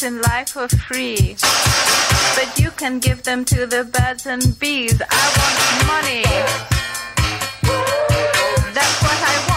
things in life for free. But you can give them to the birds and bees. I want money. That's what I want.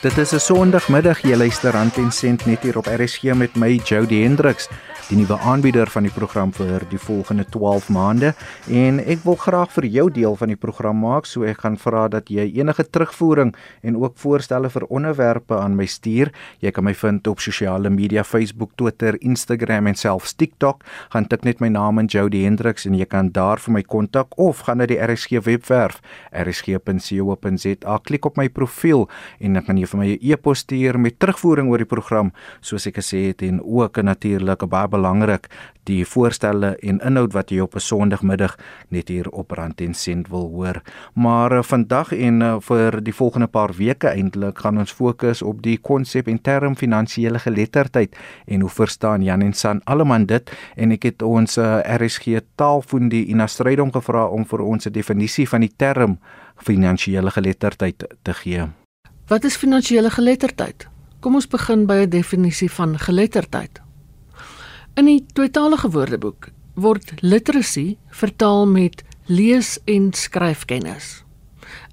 Dit is 'n Sondagmiddag jy luister aan Ten Cent net hier op RSG met my Jody Hendriks die nuwe aanbieder van die program vir die volgende 12 maande. En ek wil graag vir jou deel van die program maak so ek gaan vra dat jy enige terugvoering en ook voorstelle vir onderwerpe aan my stuur. Jy kan my vind op sosiale media Facebook Twitter Instagram en selfs TikTok. Gaan tik net my naam in Jody Hendriks en jy kan daar vir my kontak of gaan na die RSG webwerf rsg.co.za klik op my profiel en dan kan jy vir my 'n e-pos stuur met terugvoering oor die program soos ek gesê het en ook natuurlik baie belangrik die voorstelle en inhoud wat jy op 'n Sondagmiddag net hier op Rand en Sent wil hoor. Maar uh, vandag en uh, vir die volgende paar weke eintlik gaan ons fokus op die konsep en term finansiële geletterdheid en hoe verstaan Jan en San almal dit en ek het ons uh, eh, RSG taalfondie Ina Strydom gevra om vir ons 'n definisie van die term finansiële geletterdheid te gee. Wat is finansiële geletterdheid? Kom ons begin by 'n definisie van geletterdheid. In die tweetalige woordeboek word literacy vertaal met lees en skryfkennis.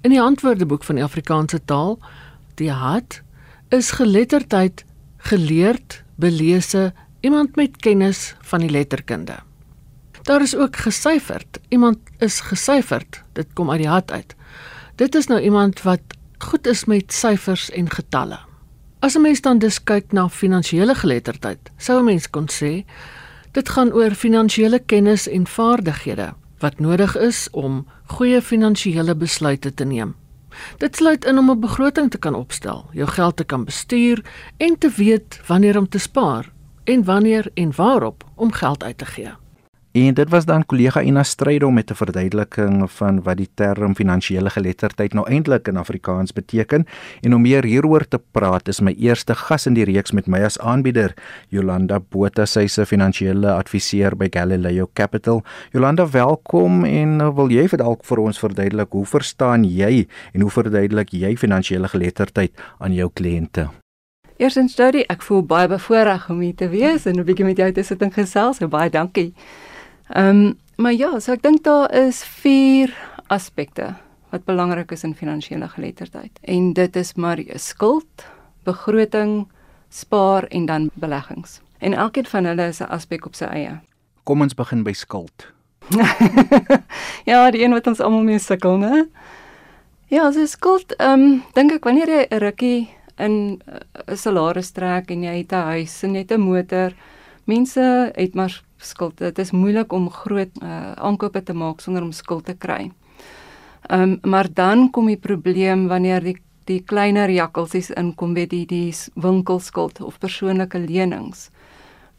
In die handwoordeboek van die Afrikaanse taal, die HAT, is geletterdheid geleerd, belese, iemand met kennis van die letterkunde. Daar is ook gesyferd. Iemand is gesyferd. Dit kom uit die HAT uit. Dit is nou iemand wat goed is met syfers en getalle. As 'n mens dan dus kyk na finansiële geletterdheid, sou 'n mens kon sê dit gaan oor finansiële kennis en vaardighede wat nodig is om goeie finansiële besluite te neem. Dit sluit in om 'n begroting te kan opstel, jou geld te kan bestuur en te weet wanneer om te spaar en wanneer en waarop om geld uit te gee. En dit was dan kollega Ina Strydom met 'n verduideliking van wat die term finansiële geletterdheid nou eintlik in Afrikaans beteken. En om meer hieroor te praat, is my eerste gas in die reeks met my as aanbieder, Jolanda Botha, sy se finansiële adviseur by Galileo Capital. Jolanda, welkom en wil jy vir dalk vir ons verduidelik hoe verstaan jy en hoe verduidelik jy finansiële geletterdheid aan jou kliënte? Eerstens, Jody, ek voel baie bevoorreg om hier te wees en 'n bietjie met jou te sit en gesels. Baie dankie. Ehm um, maar ja, so ek dink daar is vier aspekte wat belangrik is in finansiële geletterdheid. En dit is maar skuld, begroting, spaar en dan beleggings. En elkeen van hulle is 'n aspek op sy eie. Kom ons begin by skuld. ja, die een wat ons almal mee sukkel, né? Ja, so skuld, ehm um, dink ek wanneer jy 'n rukkie in eh, 'n salaris trek en jy het 'n huis en net 'n motor, mense het maar skuld. Dit is moeilik om groot uh, aankope te maak sonder om skuld te kry. Ehm um, maar dan kom die probleem wanneer die die kleiner jakkalsies inkom by die die winkelskuld of persoonlike lenings.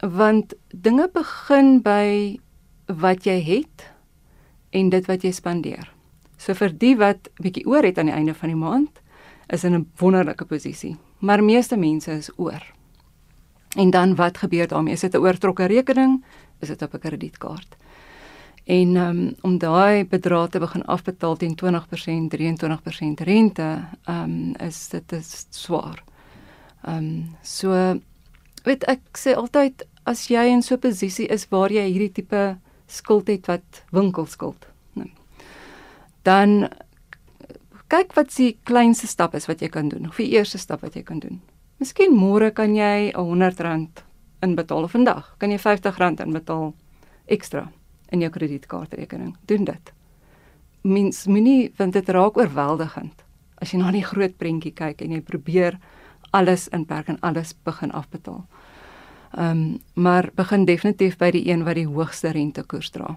Want dinge begin by wat jy het en dit wat jy spandeer. So vir die wat bietjie oor het aan die einde van die maand is in 'n wonderlike posisie. Maar meeste mense is oor. En dan wat gebeur daarmee? Is dit 'n oortrokke rekening? Is dit op 'n kredietkaart? En um, om daai bedrag te begin afbetaal teen 20%, 23% rente, ehm um, is dit is swaar. Ehm um, so weet ek sê altyd as jy in so 'n posisie is waar jy hierdie tipe skuld het wat winkelskuld, nee, dan kyk wat se kleinste stap is wat jy kan doen. Of die eerste stap wat jy kan doen. Miskien môre kan jy 'n R100 inbetaal of vandag kan jy R50 inbetaal ekstra in jou kredietkaartrekening. Doen dit. Mens moenie want dit raak oorweldigend as jy na die groot prentjie kyk en jy probeer alles inperk en alles begin afbetaal. Ehm um, maar begin definitief by die een wat die hoogste rentekoers dra.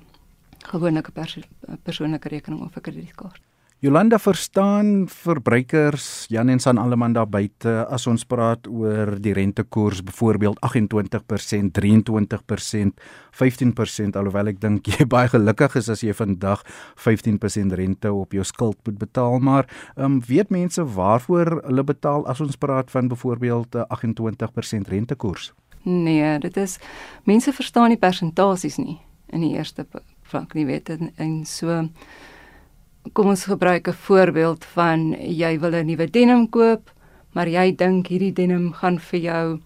Gewoonlik 'n pers persoonlike rekening of 'n kredietkaart. Jolanda verstaan verbruikers Jan en San Alleman daar buite as ons praat oor die rentekoers byvoorbeeld 28%, 23%, 15% alhoewel ek dink jy baie gelukkig is as jy vandag 15% rente op jou skuld moet betaal maar um, weet mense waarvoor hulle betaal as ons praat van byvoorbeeld 28% rentekoers? Nee, dit is mense verstaan die persentasies nie in die eerste vlak nie weet en, en so kom ons gebruik 'n voorbeeld van jy wil 'n nuwe denim koop, maar jy dink hierdie denim gaan vir jou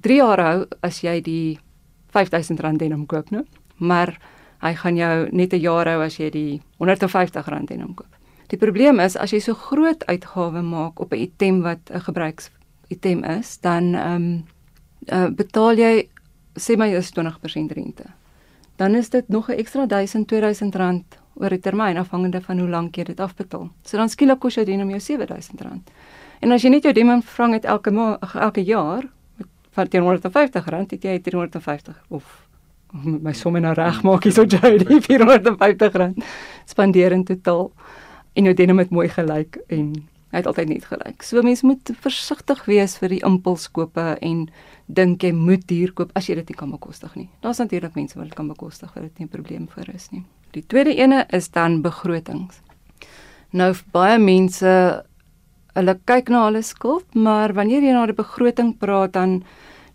3 jaar hou as jy die R5000 denim koop, né? Maar hy gaan jou net 'n jaar hou as jy die R150 denim koop. Die probleem is as jy so groot uitgawe maak op 'n item wat 'n gebruiks item is, dan ehm um, uh, betaal jy sê my is 20% rente. Dan is dit nog 'n ekstra 1000 2000 rand oor 'n termyn afhangende van hoe lank jy dit afbetaal. So dan skielik kos jou denim jou 7000 rand. En as jy net jou denim vrang het elke elke jaar van 350 rand, het jy 350 of my somme nou reg maak hier so jy 450 rand spandeer in totaal. En jou denim het mooi gelyk en hy het altyd net gelyk. So mense moet versigtig wees vir die impulskope en dink jy moet duur koop as jy dit nie kan bekostig nie. Daar's natuurlik mense wat dit kan bekostig, dit nie 'n probleem vir is nie. Die tweede ene is dan begrotings. Nou baie mense hulle kyk na hulle skuld, maar wanneer jy na die begroting praat dan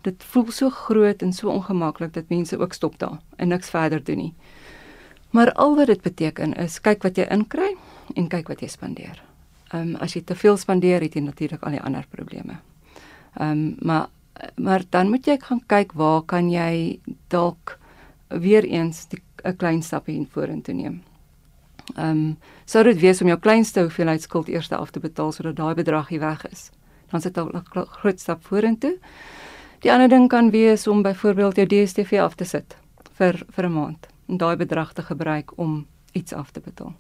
dit voel so groot en so ongemaklik dat mense ook stop daar en niks verder doen nie. Maar al wat dit beteken is kyk wat jy inkry en kyk wat jy spandeer. Ehm um, as jy te veel spandeer, het jy natuurlik al die ander probleme. Ehm um, maar maar dan moet jy gaan kyk waar kan jy dalk weer eens 'n klein stapie vorentoe neem. Ehm um, sou dit wees om jou kleinste hoeveelheid skuld eers af te betaal sodat daai bedrag hier weg is. Dan sit jy 'n groot stap vorentoe. Die ander ding kan wees om byvoorbeeld jou DStv af te sit vir vir 'n maand en daai bedrag te gebruik om iets af te betaal.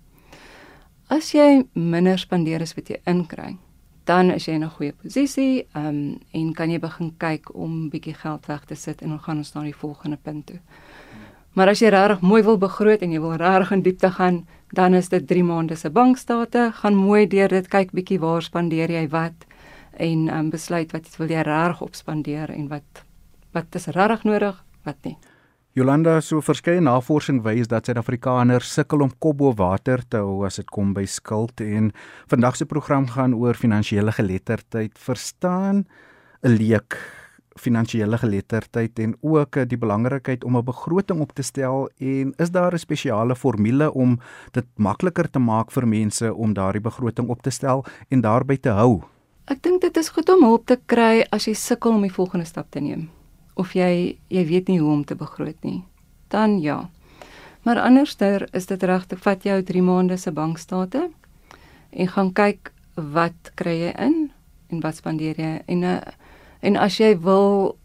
As jy minder spandeer as wat jy inkry, dan is jy in 'n goeie posisie, ehm um, en kan jy begin kyk om bietjie geld weg te sit en dan gaan ons na die volgende punt toe. Maar as jy regtig mooi wil begroot en jy wil regtig in diepte gaan, dan is dit 3 maande se bankstate, gaan mooi deur dit kyk bietjie waar spandeer jy wat en um, besluit wat wil jy regtig opspandeer en wat wat is regtig nodig, wat nie. Jolanda, so verskeie navorsing wys dat Suid-Afrikaners sukkel om kop bo water te hou as dit kom by skuld en vandag se program gaan oor finansiële geletterdheid. Verstaan 'n leek finansiële geletterdheid en ook die belangrikheid om 'n begroting op te stel en is daar 'n spesiale formule om dit makliker te maak vir mense om daardie begroting op te stel en daarby te hou? Ek dink dit is goed om hulp te kry as jy sukkel om die volgende stap te neem of jy jy weet nie hoe om te begroot nie, dan ja. Maar anderster is dit regtig vat jou 3 maande se bankstate en gaan kyk wat kry jy in en wat spandeer jy en uh, en as jy wil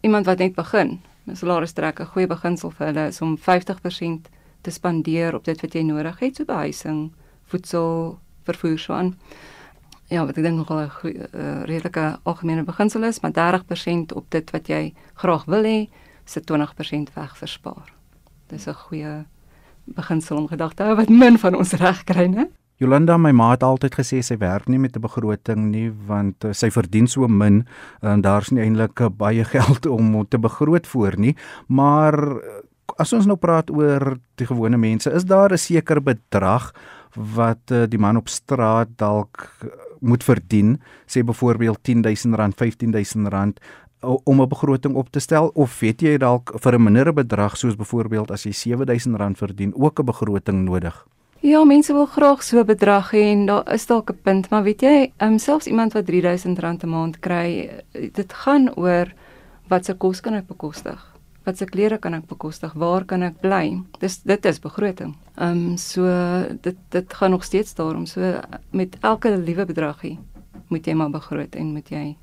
iemand wat net begin, 'n salaris trek 'n goeie beginsel vir hulle is om 50% te spandeer op dit wat jy nodig het, so behuising, voedsel, vervoer so aan ja, wat ek dink nogal 'n uh, redelike algemene beginsel is, maar 30% op dit wat jy graag wil hê, se 20% weg verspaar. Dis 'n goeie beginsel om gedagte hou wat min van ons reg kry, né? Jolanda, my ma het altyd gesê sy werk nie met 'n begroting nie want uh, sy verdien so min en daar's nie eintlik uh, baie geld om te begroot voor nie, maar uh, as ons nou praat oor die gewone mense, is daar 'n sekere bedrag wat uh, die man op straat dalk moet verdien, sê byvoorbeeld R10000, R15000 om 'n begroting op te stel of weet jy dalk vir 'n minder bedrag soos byvoorbeeld as jy R7000 verdien ook 'n begroting nodig? Ja, mense wil graag so bedrag hê en daar is dalk 'n punt, maar weet jy, um, selfs iemand wat R3000 'n maand kry, dit gaan oor wat se kos kan ek bekostig? wat se klere kan ek bekostig? Waar kan ek bly? Dis dit is begroting. Ehm um, so dit dit gaan nog steeds daarom. So met elke liewe bedragie moet jy maar begroot en moet jy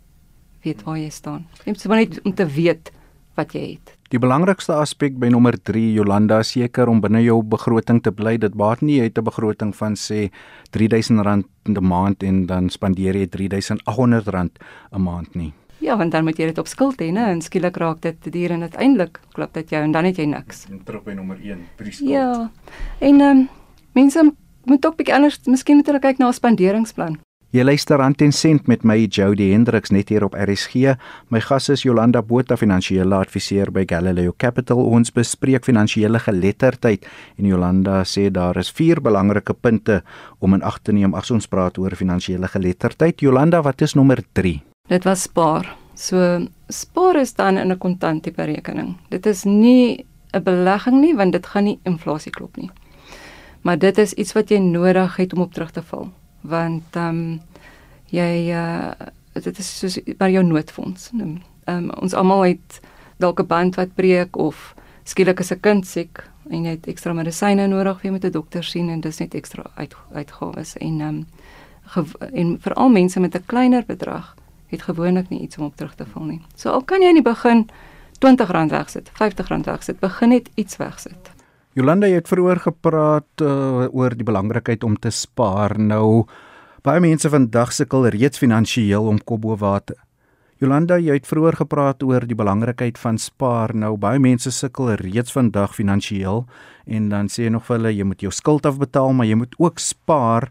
weet waar jy staan. Jy moet net om te weet wat jy het. Die belangrikste aspek by nommer 3 Jolanda seker om binne jou begroting te bly. Dit baat nie jy het 'n begroting van sê R3000 'n maand en dan spandeer jy R3800 'n maand nie. Ja, want dan moet jy dit op skuld hê, né? En skielik raak dit duur en uiteindelik klop dit jou en dan het jy niks. Terug by nommer 1, drie skuld. Ja. En ehm um, mense moet ook bietjie anders, miskien moet hulle kyk na 'n spanderingsplan. Jy luister aan ten sent met my Jody Hendriks net hier op RSG. My gas is Jolanda Botha, finansiële adviseur by Galileo Capital. Ons bespreek finansiële geletterdheid en Jolanda sê daar is vier belangrike punte om in ag te neem as ons praat oor finansiële geletterdheid. Jolanda, wat is nommer 3? Dit was spaar. So spaar is dan in 'n kontant tipe rekening. Dit is nie 'n belegging nie want dit gaan nie inflasie klop nie. Maar dit is iets wat jy nodig het om op terug te val want ehm um, jy uh dit is soos by jou noodfonds. Ehm um, ons almal het dalk 'n band wat breek of skielik is 'n kind siek en jy het ekstra medisyne nodig of jy moet 'n dokter sien en dis net ekstra uit, uitgawes en ehm um, en veral mense met 'n kleiner bedrag het gewoonlik nie iets om op terug te val nie. So al kan jy in die begin R20 wegsit, R50 wegsit, begin net iets wegsit. Jolanda het vroeër gepraat uh, oor die belangrikheid om te spaar. Nou baie mense vandag sukkel reeds finansiëel om kop bo water. Jolanda, jy het vroeër gepraat oor die belangrikheid van spaar. Nou baie mense sukkel reeds vandag finansiëel en dan sê jy nog vir hulle jy moet jou skuld afbetaal, maar jy moet ook spaar.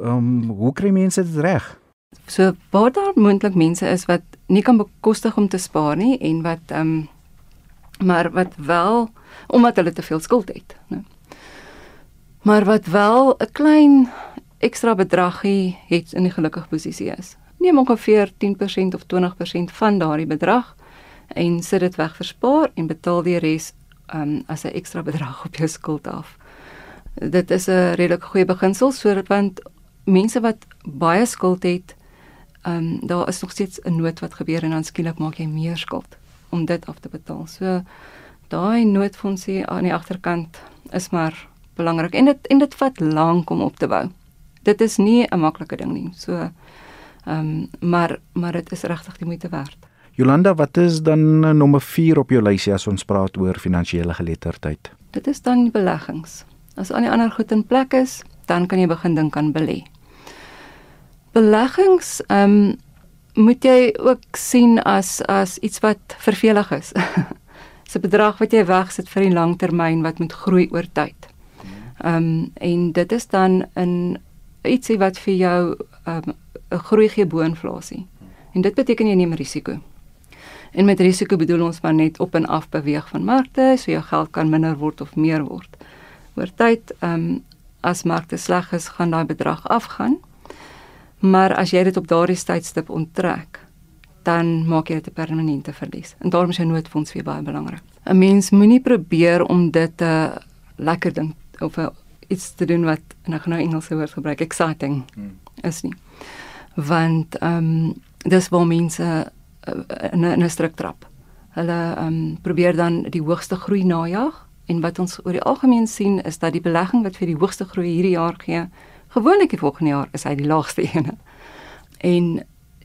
Ehm um, hoe kry mense dit reg? So waar daar moontlik mense is wat nie kan bekostig om te spaar nie en wat ehm um, maar wat wel omdat hulle te veel skuld het, né? Maar wat wel 'n klein ekstra bedragie het in 'n gelukkige posisie is. Neem ongeveer 10% of 20% van daardie bedrag en sit dit weg vir spaar en betaal die res um, as 'n ekstra bedrag op jou skuld af. Dit is 'n redelik goeie beginsel sodat want mense wat baie skuld het, ehm um, daar is nog steeds 'n nood wat gebeur en dan skielik maak jy meer skuld om dit af te betaal. So daai noodfondsie aan die agterkant is maar belangrik en dit en dit vat lank om op te bou. Dit is nie 'n maklike ding nie. So ehm um, maar maar dit is regtig die moeite werd. Jolanda, wat is dan uh, nommer 4 op jou lysie as ons praat oor finansiële geletterdheid? Dit is dan beleggings. As al die ander goed in plek is, dan kan jy begin dink aan belê. Beleggings ehm um, moet jy ook sien as as iets wat vervelig is. 'n bedrag wat jy wegsit vir die langtermyn wat moet groei oor tyd. Ehm um, en dit is dan in ietsie wat vir jou ehm, 'n um, groei gee bo inflasie. En dit beteken jy neem risiko. En met risiko bedoel ons maar net op en af beweeg van markte, so jou geld kan minder word of meer word. Oor tyd ehm um, as markte sleg is, gaan daai bedrag afgaan. Maar as jy dit op daardie tydstip onttrek, dan maak jy dit 'n permanente verlies. En daarom is jou noodfonds weer baie belangrik. 'n Mens moenie probeer om dit 'n uh, lekker ding of a, iets te doen wat en ek gaan nou Engelse woord gebruik, exciting hmm. is nie. Want ehm um, dis waar mense uh, in 'n struik trap. Hulle ehm um, probeer dan die hoogste groei najag en wat ons oor die algemeen sien is dat die belegging wat vir die hoogste groei hierdie jaar gee, gewoonlik die volgende jaar is hy die laagste een. En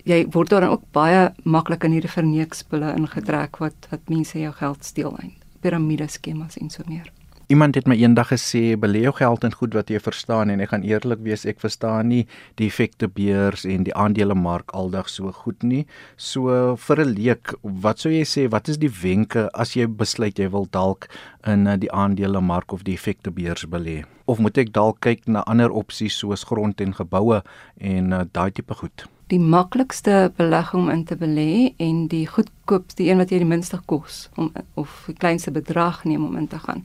jy word dan ook baie maklik in hierdie verneekspulle ingetrek wat wat mense jou geld steel in piramideskemas en so meer. Iemand het my eendag gesê belê jou geld in goed wat jy verstaan en ek gaan eerlik wees ek verstaan nie die effekte beurs en die aandelemark aldag so goed nie. So vir 'n leek, wat sou jy sê wat is die wenke as jy besluit jy wil dalk in eh, die aandelemark of die effekte beurs belê? Of moet ek dalk kyk na ander opsies soos grond en geboue en uh, daai tipe goed? Die maklikste belegging om in te belê en die goedkoopste een wat jy die minste kos om of die kleinste bedrag neem om in te gaan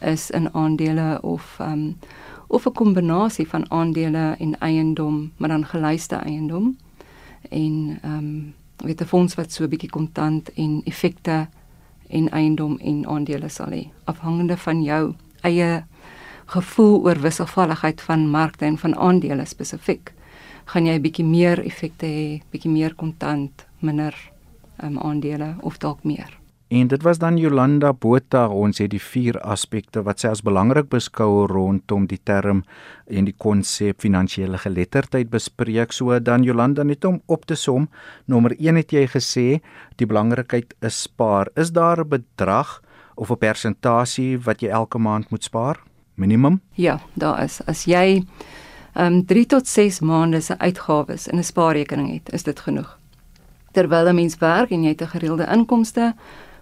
is in aandele of um of 'n kombinasie van aandele en eiendom, maar dan gelyste eiendom en um weet 'n fonds wat so 'n bietjie kontant en effekte en eiendom en aandele sal hê afhangende van jou eie gevoel oor wisselvalligheid van markte en van aandele spesifiek gaan jy 'n bietjie meer effekte hê, bietjie meer kontant, minder um, aandele of dalk meer. En dit was dan Jolanda Botha, ons het die vier aspekte wat sy as belangrik beskou rondom die term en die konsep finansiële geletterdheid bespreek. So dan Jolanda net om op te som, nommer 1 het jy gesê die belangrikheid is spaar. Is daar 'n bedrag of 'n persentasie wat jy elke maand moet spaar? Minimum? Ja, daar is. As jy ehm um, 3 tot 6 maande se uitgawes in 'n spaarrekening het, is dit genoeg. Terwyl 'n mens werk en jy het 'n gereelde inkomste,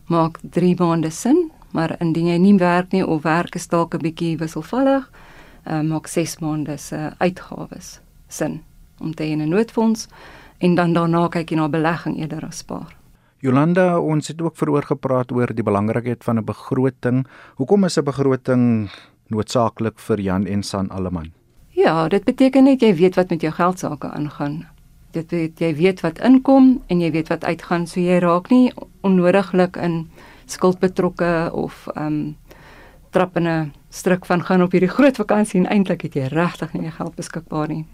maak 3 maande sin, maar indien jy nie werk nie of werk is dalk 'n bietjie wisselvallig, uh, maak 6 maande se uitgawes sin om te in 'n noodfonds en dan daarna kyk jy na belegging eerder as spaar. Jolanda, ons het ook veroor gepraat oor die belangrikheid van 'n begroting. Hoekom is 'n begroting noodsaaklik vir Jan en San Alleman? Ja, dit beteken net jy weet wat met jou geld sake aangaan dit weet jy weet wat inkom en jy weet wat uitgaan so jy raak nie onnodiglik in skuld betrokke of ehm um, trap in 'n struik van gaan op hierdie groot vakansie en eintlik het jy regtig nie geld beskikbaar nie.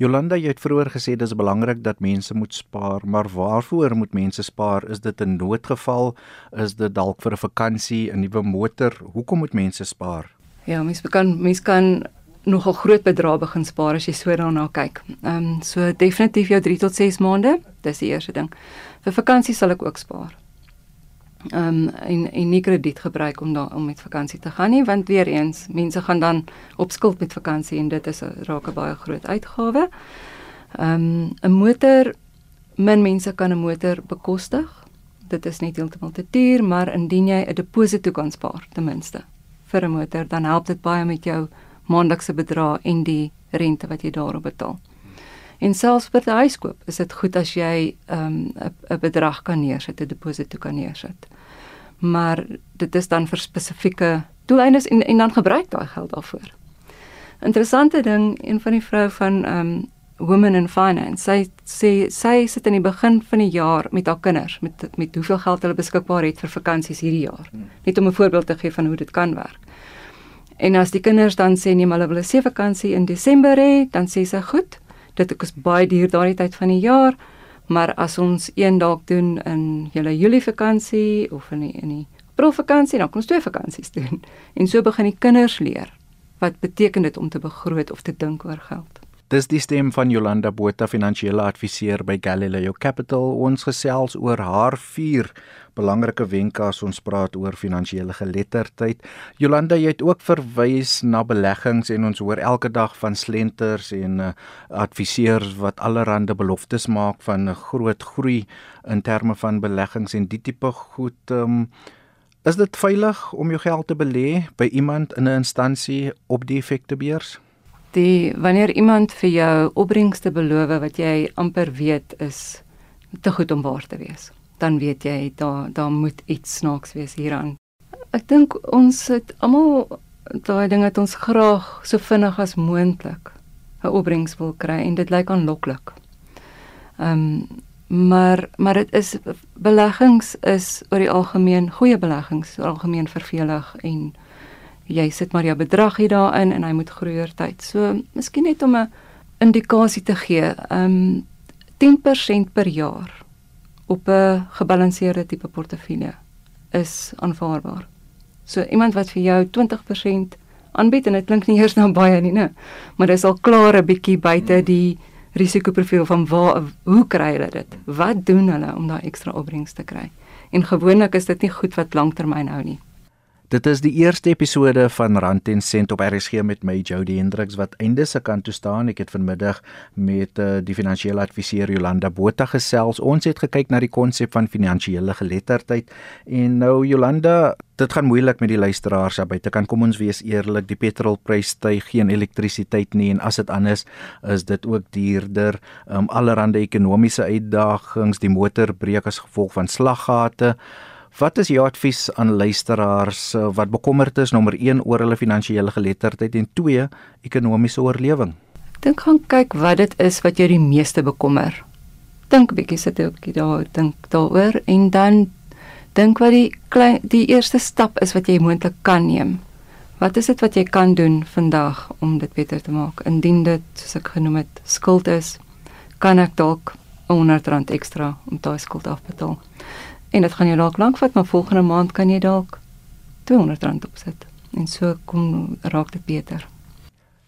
Jolanda, jy het vroeër gesê dis belangrik dat mense moet spaar, maar waarvoor moet mense spaar? Is dit 'n noodgeval? Is dit dalk vir 'n vakansie, 'n nuwe motor? Hoekom moet mense spaar? Ja, mense kan mense kan nogal groot bedrae begin spaar as jy so daarna kyk. Ehm um, so definitief jou 3 tot 6 maande, dis die eerste ding. Vir vakansie sal ek ook spaar. Ehm um, en en nie krediet gebruik om daar om met vakansie te gaan nie, want weer eens, mense gaan dan op skuld met vakansie en dit is 'n raak 'n baie groot uitgawe. Ehm um, 'n motor min mense kan 'n motor bekostig. Dit is net heeltemal te duur, maar indien jy 'n deposito kan spaar ten minste vir 'n motor, dan help dit baie met jou maandelikse bedrag en die rente wat jy daarop betaal. En selfs vir die huiskoop is dit goed as jy 'n um, 'n bedrag kan neersit, 'n deposito kan neersit. Maar dit is dan vir spesifieke doeleindes en en dan gebruik daai geld daarvoor. Interessante ding, een van die vroue van um, Women in Finance, sy sê sy sit in die begin van die jaar met haar kinders met met hoeveel geld hulle beskikbaar het vir vakansies hierdie jaar. Hmm. Net om 'n voorbeeld te gee van hoe dit kan werk. En as die kinders dan sê nee, maar hulle wil 'n see vakansie in Desember hê, dan sê sy goed, dit is baie duur daardie tyd van die jaar, maar as ons een dalk doen in julle Julie vakansie of in die, in die April vakansie, dan kan ons twee vakansies doen. En so begin die kinders leer wat beteken dit om te begroot of te dink oor geld. Dis die stem van Jolanda Botha, finansiële adviseur by Galileo Capital. Ons gesels oor haar vier belangrike wenke as ons praat oor finansiële geletterdheid. Jolanda, jy het ook verwys na beleggings en ons hoor elke dag van slenters en uh, adviseurs wat allerlei beloftes maak van 'n groot groei in terme van beleggings en die tipe goed. Um, is dit veilig om jou geld te belê by iemand in 'n instansie op die effektebeurs? Die wanneer iemand vir jou opbrengste beloof wat jy amper weet is te goed om waar te wees, dan weet jy daar daar moet iets snaaks wees hieraan. Ek dink ons het almal daai ding wat ons graag so vinnig as moontlik 'n opbrengs wil kry en dit lyk aanloklik. Ehm um, maar maar dit is beleggings is oor die algemeen goeie beleggings, oor algemeen vervelig en jy sit maar jou bedrag hier daarin en hy moet groei oor tyd. So, miskien net om 'n indikasie te gee, ehm um, 10% per jaar op 'n gebalanseerde tipe portefeulje is aanvaarbaar. So iemand wat vir jou 20% aanbied en dit klink nie eers nou baie nie, né? Maar dis al klaar 'n bietjie buite die risikoprofiel van waar hoe kry hulle dit? Wat doen hulle om daai ekstra opbrengs te kry? En gewoonlik is dit nie goed wat lanktermyn hou nie. Dit is die eerste episode van Rand en Sent op RSG met my Jody Hendriks wat einde se kant toe staan. Ek het vanmiddag met uh, die finansiële adviseur Jolanda Botha gesels. Ons het gekyk na die konsep van finansiële geletterdheid en nou Jolanda, dit gaan moeilik met die luisteraars daar buite. Kan kom ons wees eerlik, die petrolprys styg, geen elektrisiteit nie en as dit anders is dit ook duurder. Um allerlei ekonomiese uitdagings, die motor breek as gevolg van slaggate. Wat is jou advies aan luisteraars eh, wat bekommerd is nommer 1 oor hulle finansiële geletterdheid en 2 ekonomiese oorlewing? Ek dink gaan kyk wat dit is wat jou die meeste bekommer. Dink bietjie sit 'n bietjie daar dink daaroor en dan dink wat die klein die eerste stap is wat jy moontlik kan neem. Wat is dit wat jy kan doen vandag om dit beter te maak? Indien dit soos ek genoem het skuld is, kan ek dalk 'n R100 ekstra om daai skuld af te betaal. En dit gaan jou dalk lank vat, maar volgende maand kan jy dalk R200 opsit. En so kom raak dit beter.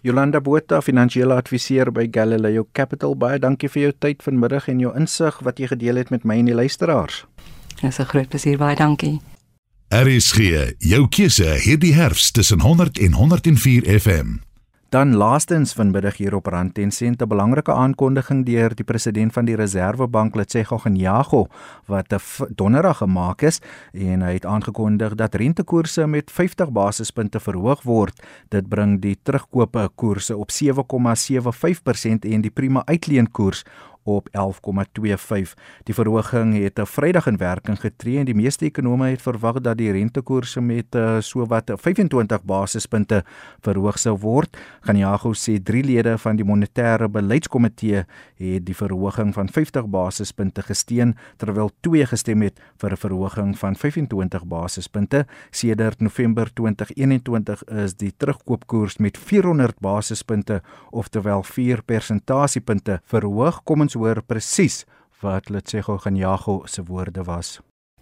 Jolanda Botha, finansiële adviseur by Galileo Capital, baie dankie vir jou tyd vanmiddag en jou insig wat jy gedeel het met my en die luisteraars. Dit is 'n groot plesier, baie dankie. RSG, jou keuse hierdie herfs tussen 100 en 104 FM. Dan laastens vanmiddag hier op Rand en Sent 'n belangrike aankondiging deur die president van die Reserwebank, Letshego Nyago, wat 'n donderdag gemaak is en hy het aangekondig dat rentekoerse met 50 basispunte verhoog word. Dit bring die terugkope koerse op 7,75% en die prima uitleenkoers op 11,25. Die verhoging het 'n Vrydag in werking getree en die meeste ekonome het verwag dat die rentekoerse met uh, sowat 25 basispunte verhoog sou word. Ganyago sê drie lede van die monetêre beleidskomitee het die verhoging van 50 basispunte gesteun terwyl twee gestem het vir 'n verhoging van 25 basispunte. Sedert November 2021 is die terugkoopkoers met 400 basispunte oftewel 4 persentasiepunte verhoog. Kom ons hoor presies wat Letsego Ganyago se woorde was.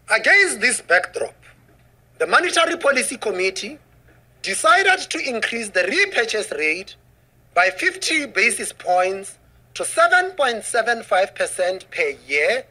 Against this backdrop, the Monetary Policy Committee decided to increase the repurchase rate by 50 basis points to 7.75% per year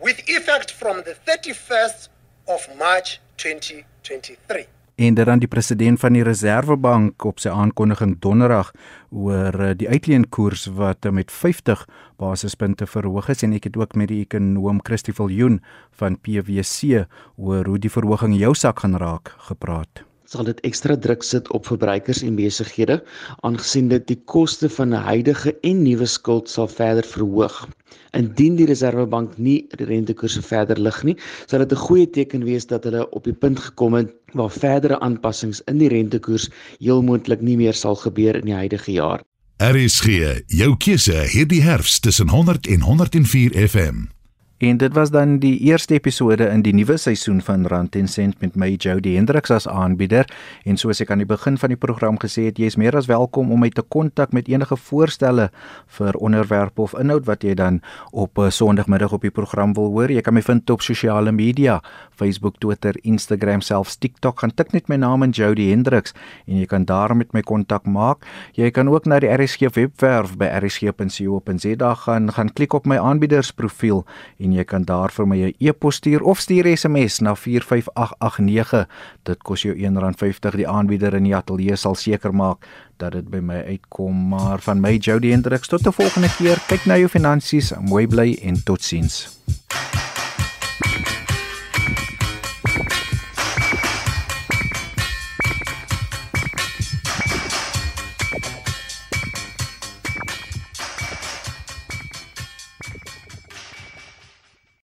with effect from the 31st of March 2023. En dit dan die president van die Reserwebank op sy aankondiging donderdag oor eh, die uitleenkoers wat eh, met 50 basispunte verhoog is. En ek het ook met die ekonom Christie Viljoen van PwC oor hoe die verhoging jou sak gaan raak gepraat sal dit ekstra druk sit op verbruikers en besighede aangesien dit die koste van 'n huidige en nuwe skuld sal verder verhoog. Indien die Reserwebank nie die rentekoerse verder lig nie, sal dit 'n goeie teken wees dat hulle op die punt gekom het waar verdere aanpassings in die rentekoers heel moontlik nie meer sal gebeur in die huidige jaar. RSG, jou keuse hierdie herfs tussen 100 en 104 FM. En dit was dan die eerste episode in die nuwe seisoen van Rand en Sent met my Jody Hendriks as aanbieder. En soos ek aan die begin van die program gesê het, jy is meer as welkom om my te kontak met enige voorstelle vir onderwerpe of inhoud wat jy dan op 'n uh, Sondagmiddag op die program wil hoor. Jy kan my vind op sosiale media, Facebook, Twitter, Instagram, selfs TikTok. Gaan tik net my naam in Jody Hendriks en jy kan daar met my kontak maak. Jy kan ook na die RSG webwerf by rsg.co.za gaan, gaan klik op my aanbiedersprofiel en jy kan daar vir my 'n e-pos stuur of stuur SMS na 45889. Dit kos jou R1.50. Die aanbieder in die ateljee sal seker maak dat dit by my uitkom. Maar van my Jody Hendriks tot 'n volgende keer. Kyk na jou finansies, mooi bly en totsiens.